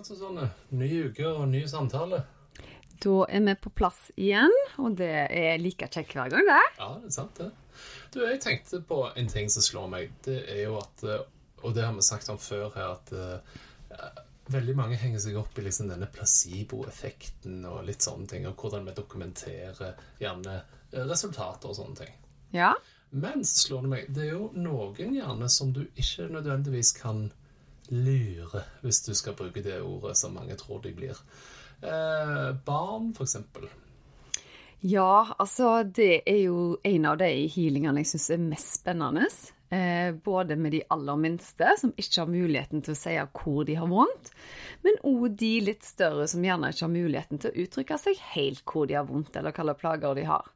Altså sånn eh, Ny uke og ny samtale. Da er vi på plass igjen, og det er like kjekt hver gang, det. Ja, det er sant, det. Du, jeg tenkte på en ting som slår meg. Det er jo at eh, Og det har vi sagt om før her, at uh, veldig mange henger seg opp i liksom denne placeboeffekten og litt sånne ting, og hvordan vi dokumenterer gjerne resultater og sånne ting. Ja. Men så slår det meg, det er jo noen gjerne som du ikke nødvendigvis kan lure, hvis du skal bruke det ordet som mange tror de blir. Eh, barn, eksempel. Ja, altså det er jo en av de healingene jeg syns er mest spennende. Eh, både med de aller minste, som ikke har muligheten til å si hvor de har vondt, men òg de litt større som gjerne ikke har muligheten til å uttrykke seg helt hvor de har vondt, eller hvilke plager de har.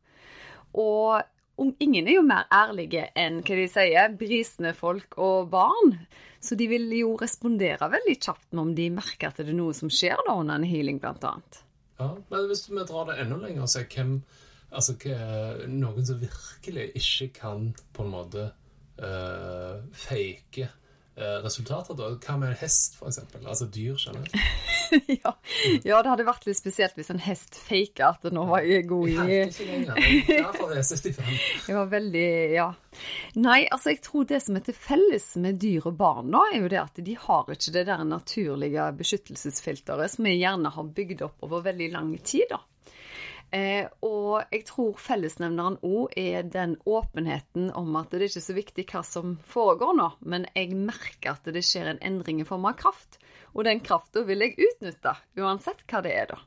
Og om, ingen er jo mer ærlige enn hva de sier, brisende folk og barn. Så de vil jo respondere veldig kjapt om de merker at det er noe som skjer da under en healing, annet. Ja, men hvis vi drar det enda lenger og ser hvem Altså noen som virkelig ikke kan på en måte uh, fake uh, resultater, da. Hva med en hest, eksempel? Altså dyr generelt. ja. ja, det hadde vært litt spesielt hvis en hest faker at nå var jeg god i Jeg ikke lenger. Derfor jeg 65. Jeg var veldig Ja. Nei, altså jeg tror det som er til felles med dyr og barn, nå, er jo det at de har ikke det der naturlige beskyttelsesfilteret som vi gjerne har bygd opp over veldig lang tid, da. Eh, og jeg tror fellesnevneren òg er den åpenheten om at det er ikke så viktig hva som foregår nå, men jeg merker at det skjer en endring i form av kraft. Og den krafta vil jeg utnytte, uansett hva det er, da.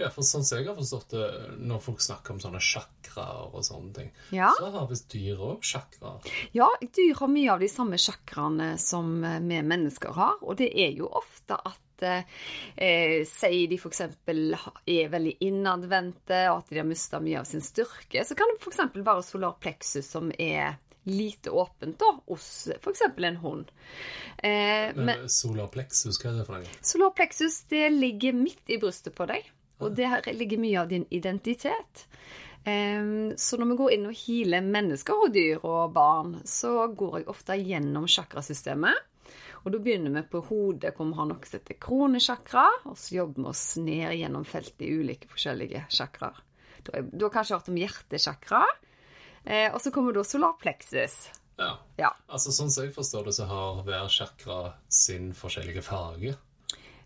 Ja, for sånn som jeg har forstått det, når folk snakker om sånne sjakraer og sånne ting, Ja. så har visst dyr òg sjakraer? Ja, dyr har mye av de samme sjakraene som eh, vi mennesker har, og det er jo ofte at eh, Sier de f.eks. er veldig innadvendte, og at de har mista mye av sin styrke, så kan det f.eks. være solar plexus som er lite åpent da, hos f.eks. en hund. Eh, men Men hva er det for noe? Solarplexus det ligger midt i brystet på deg, og der ligger mye av din identitet. Em, så når vi går inn og healer mennesker og dyr og barn, så går jeg ofte gjennom sjakrasystemet. Og da begynner vi på hodet, hvor vi har noe som heter kronesjakra, og så jobber vi oss ned gjennom feltet i ulike forskjellige sjakraer. Du du har kanskje hørt om hjertesjakra, eh, og så kommer da solarpleksus. Ja. Ja. Altså, sånn som jeg forstår det, så har hver chakra sin forskjellige farge.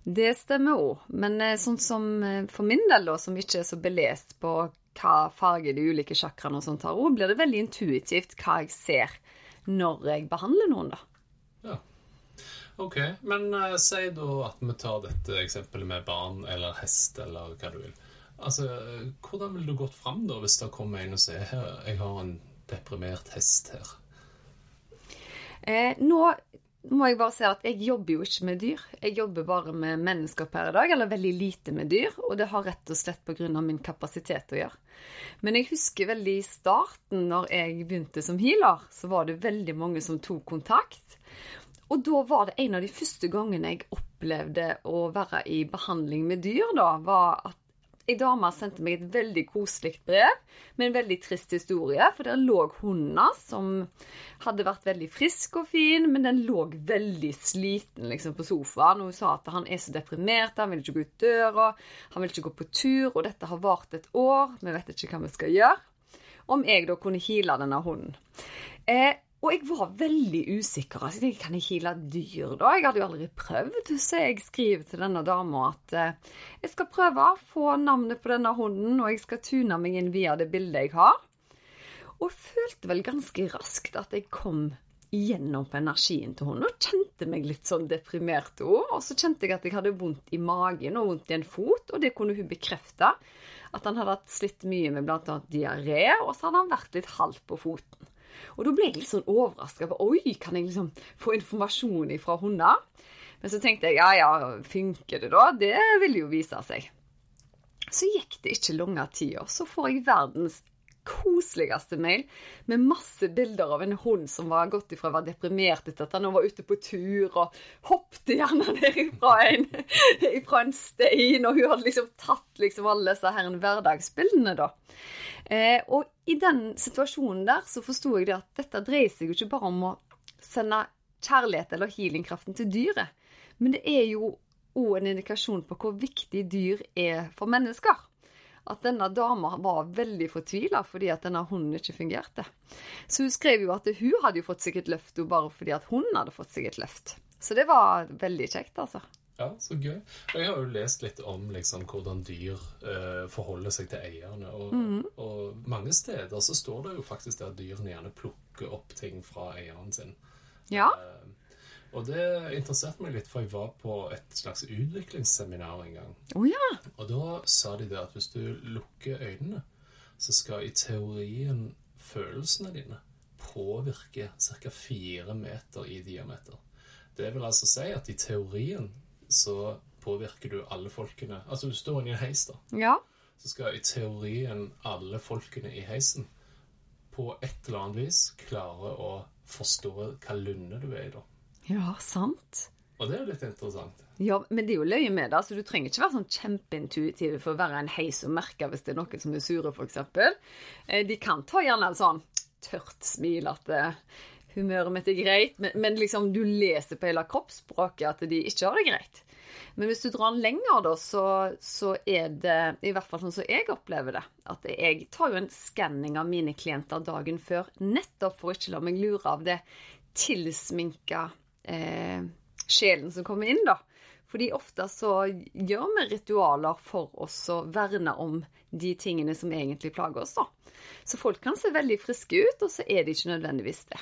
Det stemmer òg, men eh, sånn som eh, for min del, da, som ikke er så belest på hva farge de ulike chakraene og sånt har, også, blir det veldig intuitivt hva jeg ser når jeg behandler noen, da. Ja. Ok, men uh, si da at vi tar dette eksempelet med barn eller hest eller hva du vil. Altså, hvordan ville du gått fram da hvis det kommer en og sier her, jeg har en deprimert hest her? Eh, nå må jeg bare si at jeg jobber jo ikke med dyr. Jeg jobber bare med mennesker per dag, eller veldig lite med dyr. Og det har rett og slett pga. min kapasitet å gjøre. Men jeg husker veldig i starten, når jeg begynte som healer, så var det veldig mange som tok kontakt. Og da var det en av de første gangene jeg opplevde å være i behandling med dyr, da, var at Ei dame sendte meg et veldig koselig brev med en veldig trist historie. For der lå hunden hans, som hadde vært veldig frisk og fin, men den lå veldig sliten liksom, på sofaen. Og hun sa at han er så deprimert, han vil ikke gå ut døra, han vil ikke gå på tur, og dette har vart et år, vi vet ikke hva vi skal gjøre. Om jeg da kunne heale denne hunden. Eh, og jeg var veldig usikker. Altså, jeg kan jeg heale dyr, da? Jeg hadde jo aldri prøvd. Så jeg skriver til denne dama at eh, jeg skal prøve å få navnet på denne hunden, og jeg skal tune meg inn via det bildet jeg har. Og jeg følte vel ganske raskt at jeg kom igjennom på energien til hunden, og kjente meg litt sånn deprimert òg. Og så kjente jeg at jeg hadde vondt i magen og vondt i en fot, og det kunne hun bekrefte. At han hadde slitt mye med bl.a. diaré, og så hadde han vært litt halvt på foten. Og da ble jeg litt sånn overraska. Oi, kan jeg liksom få informasjon fra hunder? Men så tenkte jeg ja, ja, funker det da? Det vil jo vise seg. Så gikk det ikke lange tida, så får jeg verdens koseligste mail med masse bilder av en hund som var gått ifra å være deprimert etter at han var ute på tur, og hoppet gjerne ned ifra en, ifra en stein, og hun hadde liksom tatt liksom alle disse her hverdagsbildene, da. Eh, og i den situasjonen der så forsto jeg det at dette dreier seg jo ikke bare om å sende kjærlighet eller healingkraften til dyret, men det er jo òg en indikasjon på hvor viktig dyr er for mennesker at denne dama var veldig fortvila fordi at denne hunden ikke fungerte. Så hun skrev jo at hun hadde jo fått seg et løft bare fordi at hun hadde fått seg et løft. Så det var veldig kjekt, altså. Ja, så gøy. Og jeg har jo lest litt om liksom, hvordan dyr eh, forholder seg til eierne. Og, mm. og, mange steder så står det jo faktisk at dyrene gjerne plukker opp ting fra eieren sin. Ja. Eh, og det interesserte meg litt, for jeg var på et slags utviklingsseminar en gang. Oh, ja. Og da sa de det at hvis du lukker øynene, så skal i teorien følelsene dine påvirke ca. fire meter i diameter. Det vil altså si at i teorien så påvirker du alle folkene Altså du står inne i en heis, da. Ja. Så skal i teorien alle folkene i heisen på et eller annet vis klare å forstå hva lunde du er i da. Ja, sant. Og det er jo litt interessant. Ja, men det er jo løye med det. altså Du trenger ikke være sånn kjempeintuitiv for å være en heis og merke hvis det er noen som er sure, f.eks. Eh, de kan ta gjerne en sånn tørt smil at eh, humøret mitt er greit, men, men, liksom du leser på hele kroppsspråket at de ikke har det greit. Men hvis du drar den lenger, da, så, så, er det i hvert fall sånn som jeg opplever det, at jeg tar jo en skanning av mine klienter dagen før, nettopp for å ikke la meg lure av det tilsminka eh, sjelen som kommer inn, da. Fordi ofte så gjør vi ritualer for oss å verne om de tingene som egentlig plager oss, da. Så folk kan se veldig friske ut, og så er de ikke nødvendigvis det.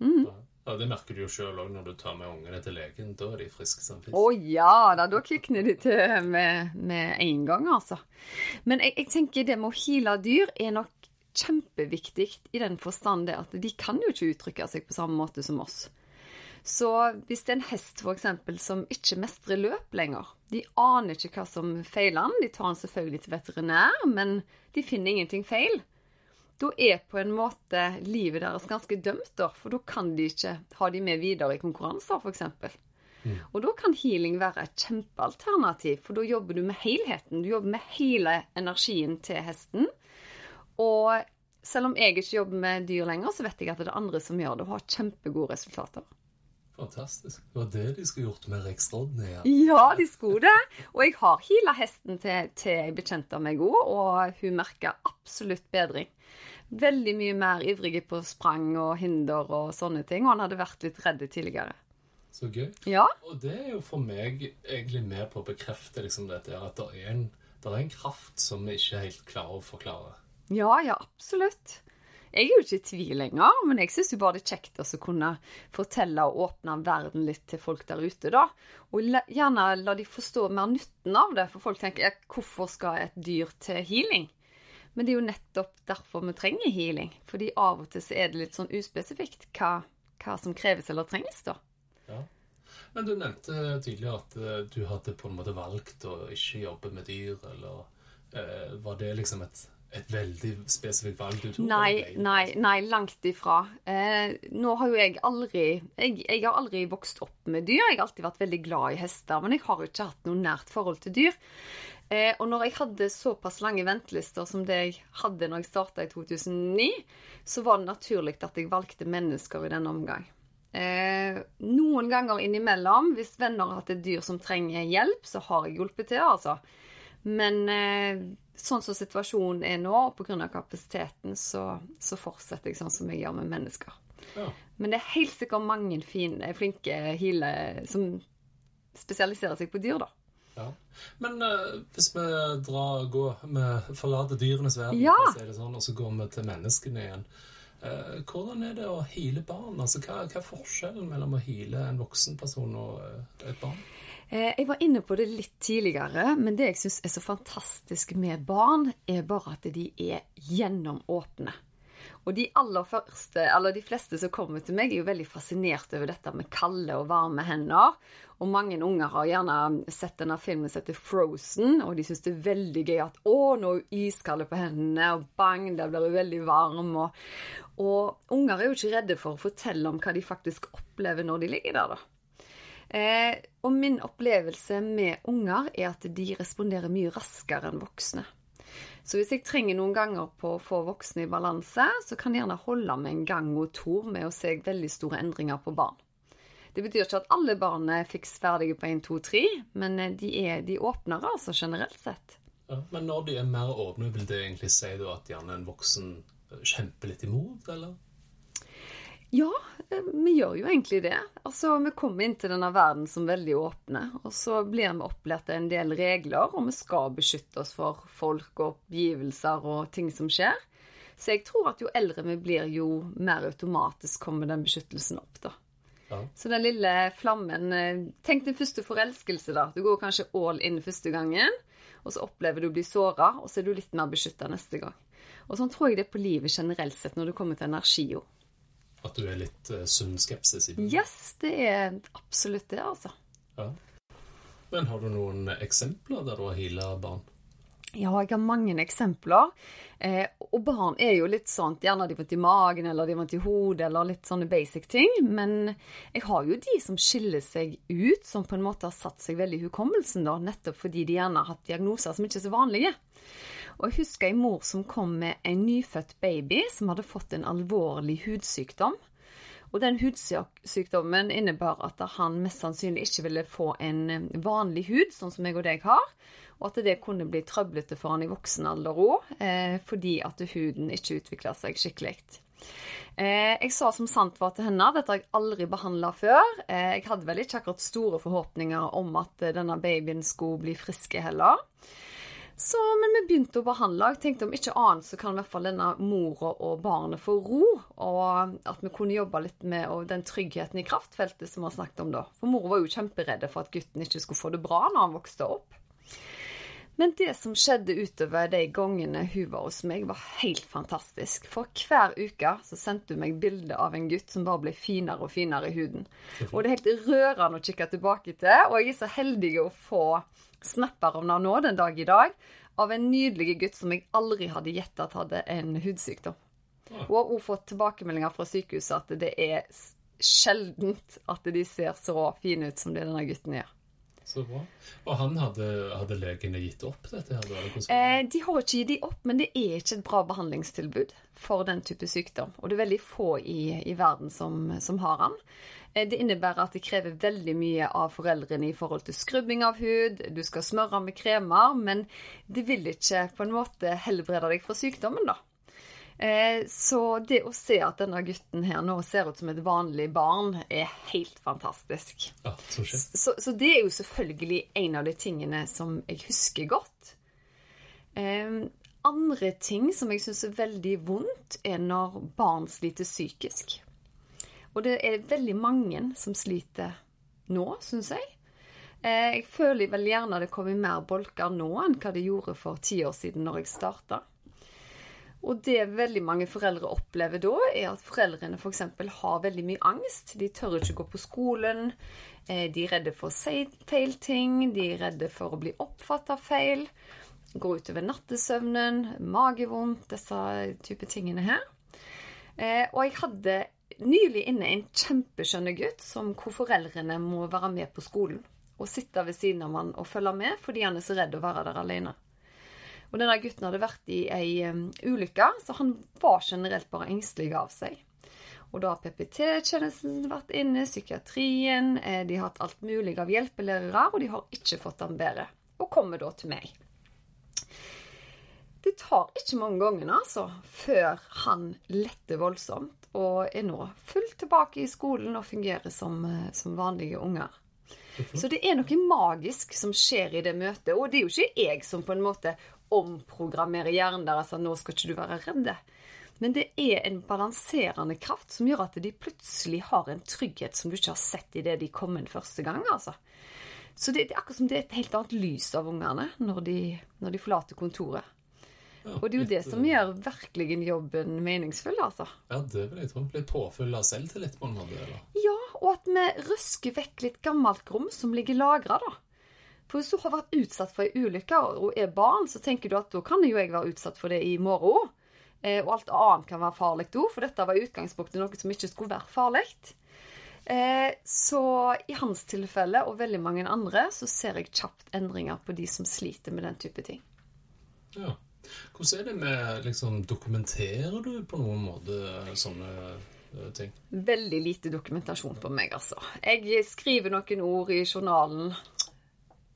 Mm. Ja, Det merker du jo sjøl òg når du tar med ungene til legen. Da er de friske som fisk. Å ja da, da kvikner de til med, med en gang, altså. Men jeg, jeg tenker det med å heale dyr er nok kjempeviktig i den forstand det at de kan jo ikke uttrykke seg på samme måte som oss. Så hvis det er en hest for eksempel, som ikke mestrer løp lenger, de aner ikke hva som feiler den, de tar den selvfølgelig til veterinær, men de finner ingenting feil. Da er på en måte livet deres ganske dømt, da, for da kan de ikke ha de med videre i konkurranser, f.eks. Mm. Og da kan healing være et kjempealternativ, for da jobber du med helheten. Du jobber med hele energien til hesten. Og selv om jeg ikke jobber med dyr lenger, så vet jeg at det er andre som gjør det og har kjempegode resultater. Fantastisk. Det var det de skulle gjort med Rex Rodney? Ja. de skulle det. Og jeg har heala hesten til, til jeg bekjent av meg òg, og hun merker absolutt bedring. Veldig mye mer ivrig på sprang og hinder og sånne ting, og han hadde vært litt redd tidligere. Så gøy. Ja. Og det er jo for meg egentlig med på å bekrefte liksom dette, at det er, en, det er en kraft som vi ikke helt klarer å forklare. Ja, ja, absolutt. Jeg er jo ikke i tvil lenger, men jeg syns jo bare det er kjekt å kunne fortelle og åpne verden litt til folk der ute, da. Og gjerne la de forstå mer nytten av det, for folk tenker hvorfor skal et dyr til healing? Men det er jo nettopp derfor vi trenger healing. Fordi av og til så er det litt sånn uspesifikt hva, hva som kreves eller trengs, da. Ja. Men du nevnte tidligere at eh, du hadde på en måte valgt å ikke jobbe med dyr, eller eh, var det liksom et et veldig spesifikt valg du tok? Nei, nei, nei langt ifra. Eh, nå har jo jeg aldri jeg, jeg, har aldri vokst opp med dyr. Jeg har alltid vært veldig glad i hester, men jeg har jo ikke hatt noe nært forhold til dyr. Eh, og når jeg hadde såpass lange ventelister som det jeg hadde når jeg starta i 2009, så var det naturlig at jeg valgte mennesker i denne omgang. Eh, noen ganger innimellom, hvis venner har hatt et dyr som trenger hjelp, så har jeg hjulpet til, altså. Men eh, sånn som situasjonen er nå, og pga. kapasiteten, så, så, fortsetter jeg sånn som jeg gjør med mennesker. Ja. Men det er helt sikkert mange fine, flinke healere som spesialiserer seg på dyr, da. Ja. Men uh, hvis vi drar, går, vi forlater dyrenes verden, ja. si sånn, og så går vi til menneskene igjen. Uh, hvordan er det å hile barn? Altså, hva, hva, er forskjellen mellom å hile en voksen person og uh, et barn? Eh, jeg var inne på det litt tidligere, men det jeg syns er så fantastisk med barn, er bare at de er gjennomåpne. Og de aller første, eller de fleste som kommer til meg, er jo veldig fascinert over dette med kalde og varme hender. Og mange unger har gjerne sett denne filmen som heter Frozen, og de syns det er veldig gøy at å, nå er hun på hendene, og bang, der blir hun veldig varm. Og, og unger er jo ikke redde for å fortelle om hva de faktisk opplever når de ligger der, da. Eh, og min opplevelse med unger er at de responderer mye raskere enn voksne. Så hvis jeg trenger noen ganger på å få voksne i balanse, så kan jeg gjerne holde med en gang og to med å se veldig store endringer på barn. Det betyr ikke at alle barn er fiks ferdige på 1, 2, 3, men eh, de er de åpnere, altså, generelt sett. Ja, men når de er mer åpne, vil det egentlig si at gjerne en voksen kjemper litt imot, eller? Ja, eh, vi gjør jo egentlig det. Altså, Vi kommer inn til denne verden som veldig åpne, og så blir vi opplært en del regler, og vi skal beskytte oss for folk og oppgivelser og ting som skjer. Så jeg tror at jo eldre vi blir, jo mer automatisk kommer den beskyttelsen opp, da. Ja. Så den lille flammen eh, Tenk din første forelskelse, da. Du går kanskje all in første gangen, og så opplever du å bli såra, og så er du litt mer beskytta neste gang. Og sånn tror jeg det er på livet generelt sett når det kommer til energi òg. At du er litt uh, sunn skepsis i? Yes, det er absolutt det, altså. Ja. Men har du noen eksempler der du har heala barn? Ja, jeg har mange eksempler. Eh, og barn er jo litt sånn Gjerne de vondt i magen, eller de vondt i hodet, eller litt sånne basic ting. Men jeg har jo de som skiller seg ut, som på en måte har satt seg veldig i hukommelsen, da, nettopp fordi de gjerne har hatt diagnoser som ikke er så vanlige. Og jeg husker en mor som kom med en nyfødt baby som hadde fått en alvorlig hudsykdom. Og den hudsykdommen innebar at han mest sannsynlig ikke ville få en vanlig hud, sånn som jeg og deg har. Og at det kunne bli trøblete for han i voksen alder òg, eh, fordi at huden ikke utvikla seg skikkelig. Eh, jeg sa som sant var til henne, dette har jeg aldri behandla før. Eh, jeg hadde vel ikke akkurat store forhåpninger om at denne babyen skulle bli friske heller. Så, men vi begynte å behandle. Jeg tenkte om ikke annet så kan i hvert fall denne mora og barnet få ro. Og at vi kunne jobbe litt med den tryggheten i kraftfeltet som vi har snakket om da. For mora var jo kjemperedde for at gutten ikke skulle få det bra når han vokste opp. Men det som skjedde utover de gangene hun var hos meg, var helt fantastisk. For hver uke så sendte hun meg bilde av en gutt som bare ble finere og finere i huden. Og det er helt rørende å kikke tilbake til. Og jeg er så heldig å få snapper om henne nå den dag i dag av en nydelig gutt som jeg aldri hadde gjettet hadde en hudsykdom. Hun har også fått tilbakemeldinger fra sykehuset at det er sjeldent at de ser så fine ut som det denne gutten gjør. Så bra. Og han hadde, hadde legene gitt opp dette? Eh, de har ikke gitt det opp, men det er ikke et bra behandlingstilbud for den type sykdom. Og det er veldig få i, i verden som, som har den. Eh, det innebærer at det krever veldig mye av foreldrene i forhold til skrubbing av hud. Du skal smøre med kremer, men det vil ikke på en måte helbrede deg fra sykdommen, da. Eh, så det å se at denne gutten her nå ser ut som et vanlig barn, er helt fantastisk. Ja, så, så, så, det er jo selvfølgelig en av de tingene som jeg husker godt. Eh, andre ting som jeg syns er veldig vondt, er når barn sliter psykisk. Og det er veldig mange som sliter nå, syns jeg. Eh, jeg føler vel gjerne det kommer mer bolker nå enn hva det gjorde for ti år siden når jeg starta. Og det veldig mange foreldre opplever da, er at foreldrene f.eks. har veldig mye angst. De tør ikke gå på skolen. Eh, de er redde for å si feil ting. De er redde for å bli oppfatta feil. Går utover nattesøvnen, magevondt, disse type tingene her. Eh, og jeg hadde nylig inne en kjempeskjønne gutt som, hvor foreldrene må være med på skolen. Og sitte ved siden av han og følge med fordi han er så redd å være der alene. Og denne gutten hadde vært i ei um, ulykke, så han var generelt bare engstelig av seg. Og da har PPT-tjenesten vært inne, psykiatrien, eh, de har hatt alt mulig av hjelpelærere, og de har ikke fått han bedre. Og kommer da til meg. Det tar ikke mange gangene, altså, før han letter voldsomt og er nå fullt tilbake i skolen og fungerer som, eh, som vanlige unger. Så det er noe magisk som skjer i det møtet. Og det er jo ikke jeg som på en måte omprogrammerer hjernen deres at nå skal ikke du være redd. Men det er en balanserende kraft som gjør at de plutselig har en trygghet som du ikke har sett i det de kom inn første gang. altså. Så det, er akkurat som det er et helt annet lys av ungene når de, når de forlater kontoret. Ja, Og det er jo litt, det som gjør virkelig jobben meningsfull, altså. Ja, det vil jeg tro. Blir påfyll av selvtillit på en måte. eller? Ja, og at vi røsker vekk litt gammelt grums som ligger lagra, da. For hvis du har vært utsatt for ei ulykke og er barn, så tenker du at da kan jo jeg være utsatt for det i morgen òg. Eh, og alt annet kan være farlig òg, for dette var i utgangspunktet noe som ikke skulle være farlig. Eh, så i hans tilfelle, og veldig mange andre, så ser jeg kjapt endringer på de som sliter med den type ting. Ja. Hvordan er det med liksom, Dokumenterer du på noen måte sånne eh, ting? Veldig lite dokumentasjon på meg, altså. Jeg skriver noen ord i journalen.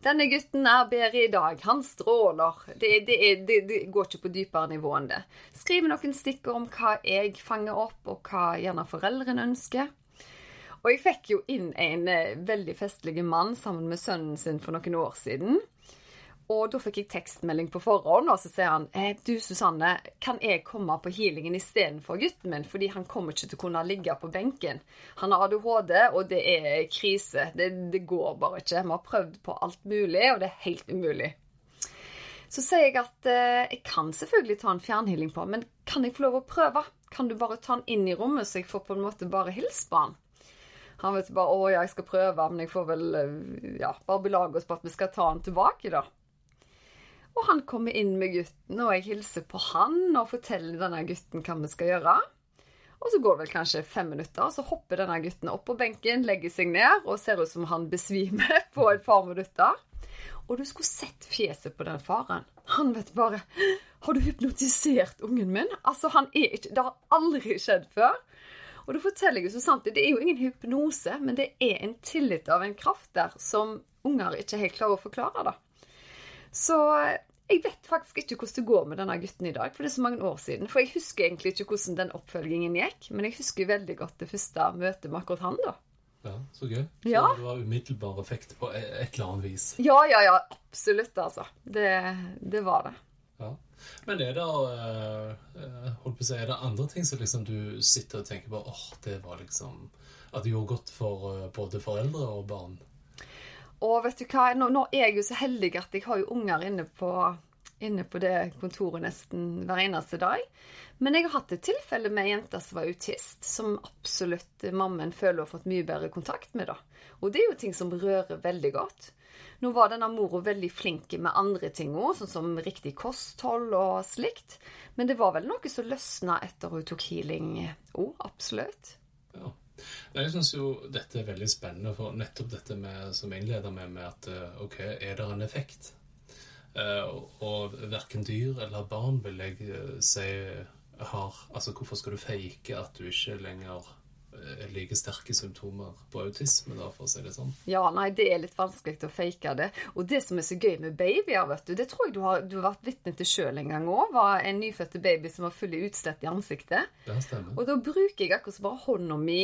Denne gutten er bedre i dag. Han stråler. Det, det, det, det går ikke på dypere nivå enn det. Skriv noen stikker om hva jeg fanger opp, og hva gjerne foreldrene ønsker. Og jeg fikk jo inn en eh, veldig festlig mann sammen med sønnen sin for noen år siden. Og da fikk jeg tekstmelding på forhånd, og så sier han eh, Du, Susanne, kan jeg komme på healingen istedenfor gutten min? Fordi han kommer ikke til å kunne ligge på benken. Han har ADHD, og det er krise. Det, det går bare ikke. Vi har prøvd på alt mulig, og det er helt umulig. Så sier jeg at eh, jeg kan selvfølgelig ta en fjernhealing på, men kan jeg få lov å prøve? Kan du bare ta han inn i rommet, så jeg får på en måte bare hilse på han? Han vet bare 'Å ja, jeg skal prøve', men jeg får vel eh, ja, bare belage oss på at vi skal ta han tilbake, da. Og han kommer inn med gutten, og jeg hilser på han og forteller denne gutten hva vi skal gjøre. Og så går det vel kanskje fem minutter, så hopper denne gutten opp på benken, legger seg ned og ser ut som han besvimer på et par minutter. Og du skulle sett fjeset på den faren. Han vet bare Har du hypnotisert ungen min? Altså, han er ikke Det har aldri skjedd før. Og da forteller jeg jo så sant det er jo ingen hypnose, men det er en tillit av en kraft der som unger ikke helt klarer å forklare, da. Så jeg vet faktisk ikke hvordan det går med denne gutten i dag, for det er så mange år siden. For jeg husker egentlig ikke hvordan den oppfølgingen gikk, men jeg husker veldig godt det første møtet med akkurat han, da. Ja, Så gøy. Så Ja. det var umiddelbar effekt på e- et eller annet vis. Ja, ja, ja, absolutt, altså. Det, det var det. Ja. Men er det eh, eh, holdt på å si, er det andre ting som liksom du sitter og tenker på åh, det var liksom At det gjorde godt for eh, både foreldre og barn? Og vet du hva, nå, nå er jeg jo så heldig at jeg har jo unger inne på, inne på det kontoret nesten hver eneste dag. Men jeg har hatt et tilfelle med ei jente som var autist, som absolutt mammen føler har fått mye bedre kontakt med. da. Og det er jo ting som rører veldig godt. Nå var denne mora veldig flink med andre ting òg, sånn som riktig kosthold og slikt. Men det var vel noe som løsna etter hun tok healing òg, absolutt. Jeg syns jo dette er veldig spennende, for nettopp dette med, som innleder med, med at eh, OK, er det en effekt? Eh, og- verken dyr eller barn vil jeg eh, si har Altså, hvorfor skal du fake at du ikke lenger er like sterke symptomer på autisme, da, for å si det sånn? Ja, nei, det er litt vanskelig å fake det. Og det som er så gøy med babyer, vet du, det tror jeg du har, du har vært vitne til sjøl en gang òg, var en nyfødte baby som var full av utslett i ansiktet. Det stemmer. Og da bruker jeg akkurat som bare hånda mi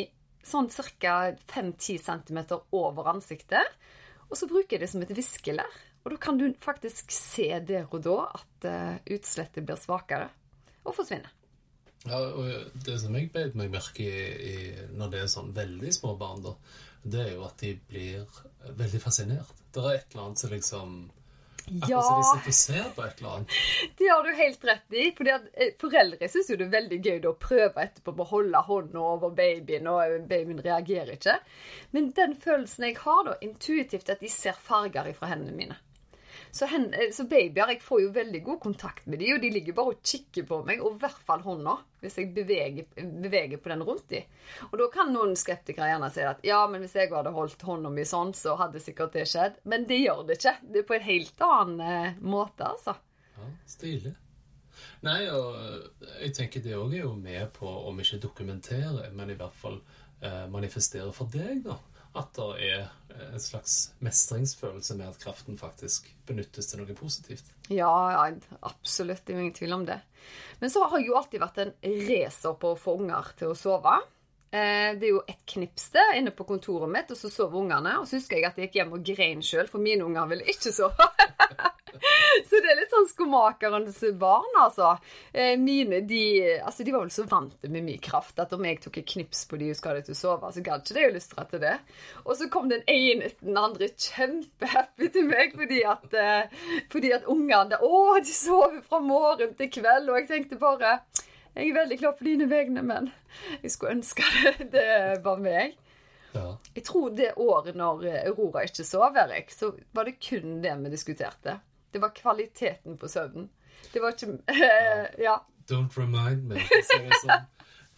sånn ca. 5-10 cm over ansiktet. Og så bruker jeg det som et viskelær. Og da kan du faktisk se der og da at eh, utslettet blir svakere og forsvinner. Ja, og det som jeg beit meg merke i, når det er sånn veldig små barn, da, det er jo at de blir veldig fascinert. Det er et eller annet som liksom Akkurat som de sitter og ser på et eller annet. Det har du helt rett i. fordi eh, Foreldre syns jo det er veldig gøy å prøve etterpå å holde hånda over babyen, og babyen reagerer ikke. Men den følelsen jeg har da, intuitivt, at de ser farger ifra hendene mine. Så, hen, eh, så babyer, jeg får jo veldig god kontakt med de, og de ligger bare og kikker på meg, og i hvert fall hånda, hvis jeg beveger, beveger på den rundt de. Og da kan noen skeptikere gjerne si at ja, men hvis jeg hadde holdt hånda mi sånn, så hadde sikkert det skjedd. Men det gjør det ikke. Det er på en helt annen eh, måte, altså. Ja, Stilig. Nei, og eh, jeg tenker det òg er jo med på, om ikke dokumentere, men i hvert fall eh, manifestere for deg, da. At det er en slags mestringsfølelse med at kraften faktisk benyttes til noe positivt. Ja, absolutt. Det er jo ingen tvil om det. Men så har jo alltid vært en racer på å få unger til å sove. Eh, Det er jo et knips der inne på kontoret mitt, og så sover ungene. Og så husker jeg at jeg gikk hjem og grein sjøl, for mine unger ville ikke sove. Så det er litt sånn skomakerens barn, altså. Eh, mine, de, altså, de var vel så vant med mye kraft at om jeg tok et knips på de og skal de til å sove, så gadd ikke de lystre til det. Og så kom den ene etter den andre kjempehappy til meg fordi at, eh, fordi at ungene Å, de sover fra morgen til kveld, og jeg tenkte bare jeg er veldig klar på dine vegne, men jeg skulle ønske det, det var meg. Ja. Jeg tror det året når Aurora ikke sov, Erik, så var det kun det vi diskuterte. Det var kvaliteten på søvnen. Det var ikke Ja. Don't remind me. sånn.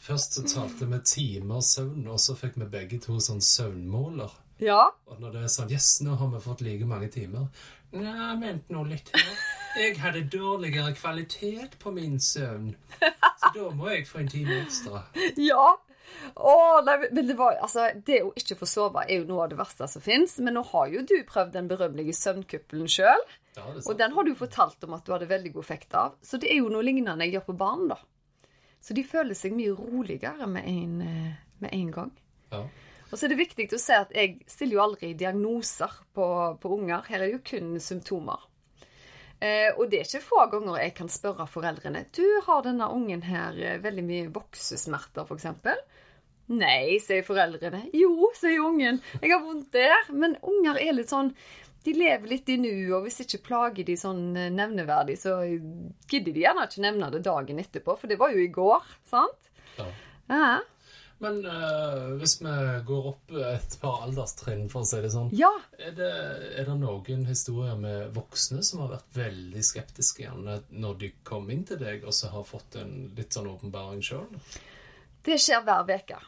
Først så talte vi timers søvn, og så fikk vi begge to sånn søvnmåler. ja. Og når det er sånn Yes, nå har vi fått like mange timer. Nei, vent nå litt her. Jeg hadde dårligere kvalitet på min søvn. Så da må jeg få en time ekstra. Ja. Å, nei, men det var Altså, det å ikke få sove er jo noe av det verste som fins. Men nå har jo du prøvd den berømmelige søvnkuppelen sjøl. Ja, Og den har du fortalt om at du hadde veldig god effekt av. Så det er jo noe lignende jeg gjør på barn, da. Så de føler seg mye roligere med en, eh, med en gang. Ja. Og så er det viktig å si at jeg stiller jo aldri diagnoser på, på unger. Her er det jo kun symptomer. Eh, og det er ikke få ganger jeg kan spørre foreldrene Du, har denne ungen her eh, veldig mye voksesmerter, f.eks.? Nei, sier foreldrene. Jo, sier ungen. Jeg har vondt der. Men unger er litt sånn De lever litt i nuet, og hvis ikke plager de sånn eh, nevneverdig, så gidder de gjerne ikke nevne det dagen etterpå, for det var jo i går, sant? ja. Ja. Men uh, hvis vi går opp et par alderstrinn, for å si det sånn, ja. er det, er det noen historier med voksne som har vært veldig skeptiske gjerne når de kom inn til deg, og så har fått en litt sånn åpenbaring sjøl? Det skjer hver uke.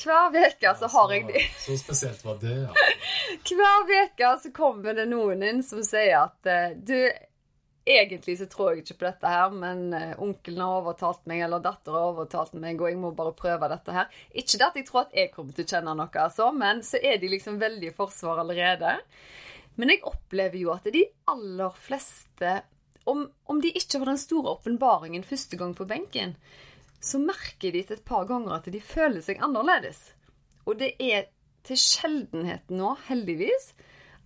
Hver uke så har jeg de. Så spesielt var det, ja. Hver uke så kommer det noen inn som sier at eh, du, egentlig så tror jeg ikke på dette her, men eh, onkelen har overtalt meg, eller datteren har overtalt meg, og jeg må bare prøve dette her. Ikke det at jeg tror at jeg kommer til å kjenne noe, altså, men så er de liksom veldig i forsvar allerede. Men jeg opplever jo at de aller fleste, om, om de ikke har den store åpenbaringen første gang på benken, så merker de etter et par ganger at de føler seg annerledes. Og det er til sjeldenhet nå, heldigvis,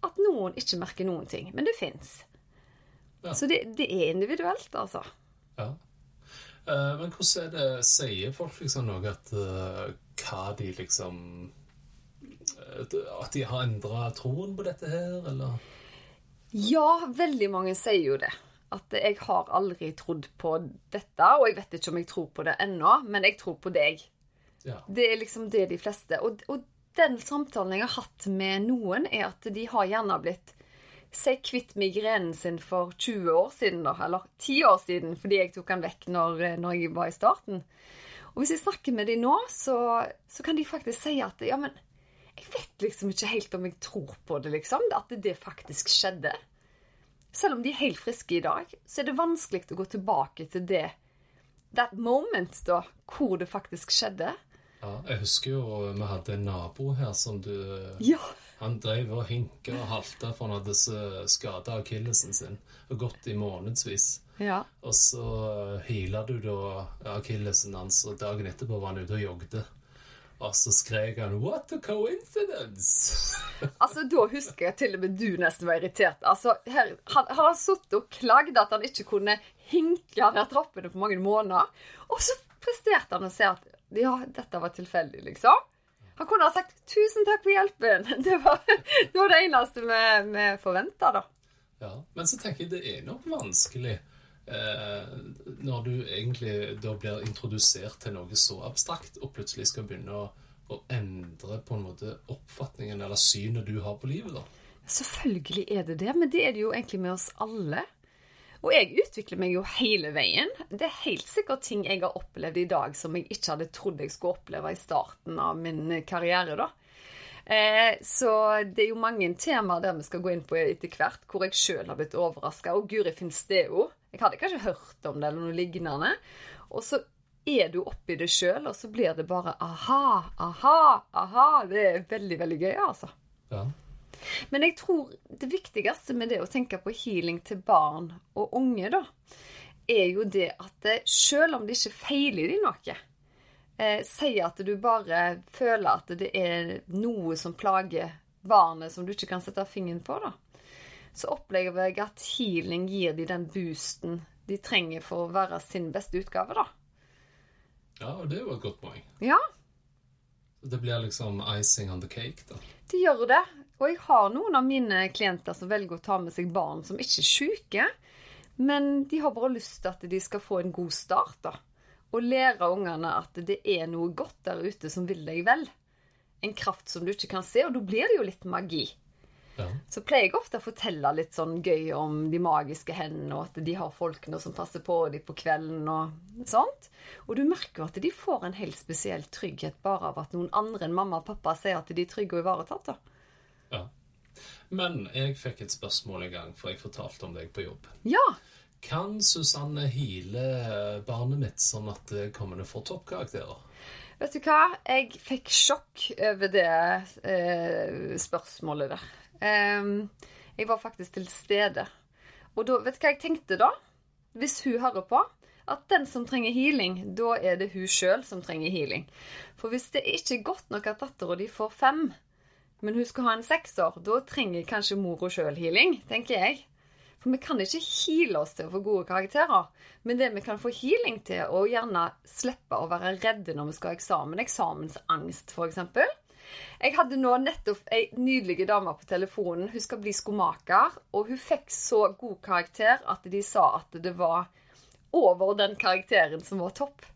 at noen ikke merker noen ting. Men det fins. Ja. Så det, det er individuelt, altså. ja. Eh, men hvordan er det Sier folk liksom noe at eh, hva de liksom eh, At de har endra troen på dette her, eller? Ja, veldig mange sier jo det. At jeg har aldri trodd på dette, og jeg vet ikke om jeg tror på det ennå, men jeg tror på deg. Ja. Det er liksom det de fleste. Og, og den samtalen jeg har hatt med noen, er at de har gjerne blitt Si kvitt migrenen sin for 20 år siden, da, eller 10 år siden, fordi jeg tok den vekk når, når jeg var i starten. Og hvis jeg snakker med dem nå, så, så kan de faktisk si at ja, men jeg vet liksom ikke helt om jeg tror på det, liksom. At det faktisk skjedde. Selv om de er helt friske i dag, så er det vanskelig å gå tilbake til det that moment, da, hvor det faktisk skjedde. Ja, jeg husker jo vi hadde en nabo her som du Ja. Han drev og hinka og halta for han hadde skada akillesen sin og gått i månedsvis. Ja. Og så heala du da akillesen hans, og dagen etterpå var han ute og jogde. Og så skrek han 'What a coincidence'! Altså, Da husker jeg til og med du nesten var irritert. Altså, her, Han han har sittet og klagd at han ikke kunne hinke ned trappene på mange måneder. Og så presterte han å si at ja, dette var tilfeldig, liksom. Han kunne ha sagt 'tusen takk for hjelpen'. Det var det, var det eneste vi, vi forventa, da. Ja, Men så tenker jeg det er nok vanskelig når du egentlig da blir introdusert til noe så abstrakt, og plutselig skal begynne å, å endre på en måte oppfatningen eller synet du har på livet. da. Selvfølgelig er det det, men det er det jo egentlig med oss alle. Og jeg utvikler meg jo hele veien. Det er helt sikkert ting jeg har opplevd i dag som jeg ikke hadde trodd jeg skulle oppleve i starten av min karriere, da. Eh, så det er jo mange temaer der vi skal gå inn på etter hvert, hvor jeg sjøl har blitt overraska. Og guri, fins det jo? Jeg hadde kanskje hørt om det eller noe lignende. Og så er du oppi det sjøl, og så blir det bare aha, aha, aha. Det er veldig, veldig gøy, altså. Ja. Men jeg tror det viktigste med det å tenke på healing til barn og unge, da, er jo det at eh, selv om det ikke feiler de noe, eh, sier at du bare føler at det er noe som plager barnet som du ikke kan sette fingeren på, da, så opplever jeg at healing gir de den boosten de trenger for å være sin beste utgave, da. Ja, og det er jo et godt poeng. Ja, Det blir liksom icing on the cake, da. de gjør det. Og jeg har noen av mine klienter som velger å ta med seg barn som ikke er syke, men de har bare lyst til at de skal få en god start, da. Og lære ungene at det er noe godt der ute som vil deg vel. En kraft som du ikke kan se, og da blir det jo litt magi. Ja. Så pleier jeg ofte å fortelle litt sånn gøy om de magiske hendene, og at de har folkene som passer på dem på kvelden og sånt. Og du merker jo at de får en helt spesiell trygghet bare av at noen andre enn mamma og pappa sier at de er trygge og ivaretatt. da. ja. Men jeg fikk et spørsmål en gang, for jeg fortalte om deg på jobb. Ja, Kan Susanne hile barnet mitt sånn at det kommer til å få toppkarakterer? vet du hva? Jeg fikk sjokk over det eh, spørsmålet der. Ehm, jeg var faktisk til stede. Og da, vet du hva jeg tenkte da? Hvis hun hører på, at den som trenger healing, da er det hun sjøl som trenger healing. For hvis det ikke er godt nok at dattera di får fem, men hun skal ha en sekser, da trenger kanskje mora sjøl healing, tenker jeg. For vi kan ikke heale oss til å få gode karakterer. Men det vi kan få healing til, å gjerne slippe å være redde når vi skal ha eksamen. Eksamensangst, f.eks. Jeg hadde nå nettopp ei nydelig dame på telefonen. Hun skal bli skomaker, og hun fikk så god karakter at de sa at det var over den karakteren som var topp.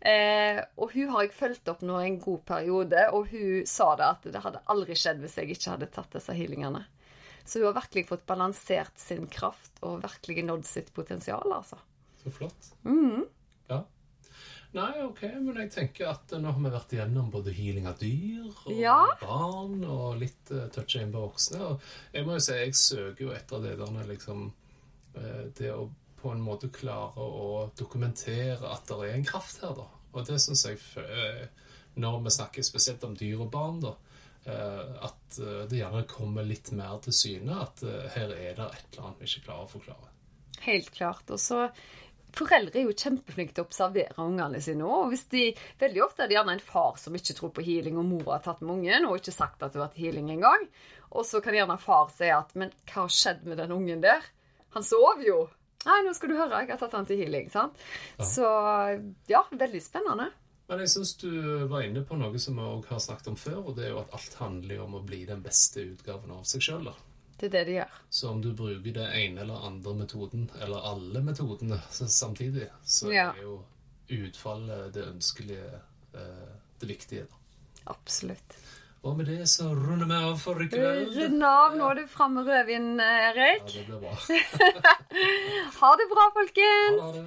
Eh, og hun har jeg fulgt opp nå en god periode, og hun sa det at det hadde aldri skjedd hvis jeg ikke hadde tatt disse healingene. Så hun har virkelig fått balansert sin kraft og virkelig nådd sitt potensial, altså. Så flott. Mhm. Ja. Nei, ok, men jeg tenker at nå har vi vært igjennom både healing av dyr og Ja. barn og litt uh, touch inn på voksne. Og jeg må jo si, jeg søker jo etter det der liksom eh, Det å på en måte klare å dokumentere at det er en kraft her, da. Og det syns jeg eh, Når vi snakker spesielt om dyr og barn, da. eh, At eh, det gjerne kommer litt mer til syne. At eh, her er det et eller annet vi ikke klarer å forklare. Helt klart. Og så Foreldre er jo kjempeflinke til å observere ungene sine òg. Veldig ofte er det gjerne en far som ikke tror på healing, og mor har tatt med ungen og ikke sagt at det har vært healing engang. Og så kan gjerne far si at 'men hva har skjedd med den ungen der'? Han sov jo. Nei, nå skal du høre, jeg har tatt han til healing. sant? Så ja, veldig spennende. Men jeg syns du var inne på noe som vi òg har snakket om før, og det er jo at alt handler om å bli den beste utgaven av seg sjøl. Det er det de gjør. Så om du bruker det ene eller andre metoden, eller alle metodene samtidig, så Ja. er jo utfallet det ønskelige eh, det viktige. Absolutt. Og med det så runder vi av for i kveld. Rund av. Nå er du framme med rødvin, Ja, det blir bra. Ha det bra, folkens. Ha det.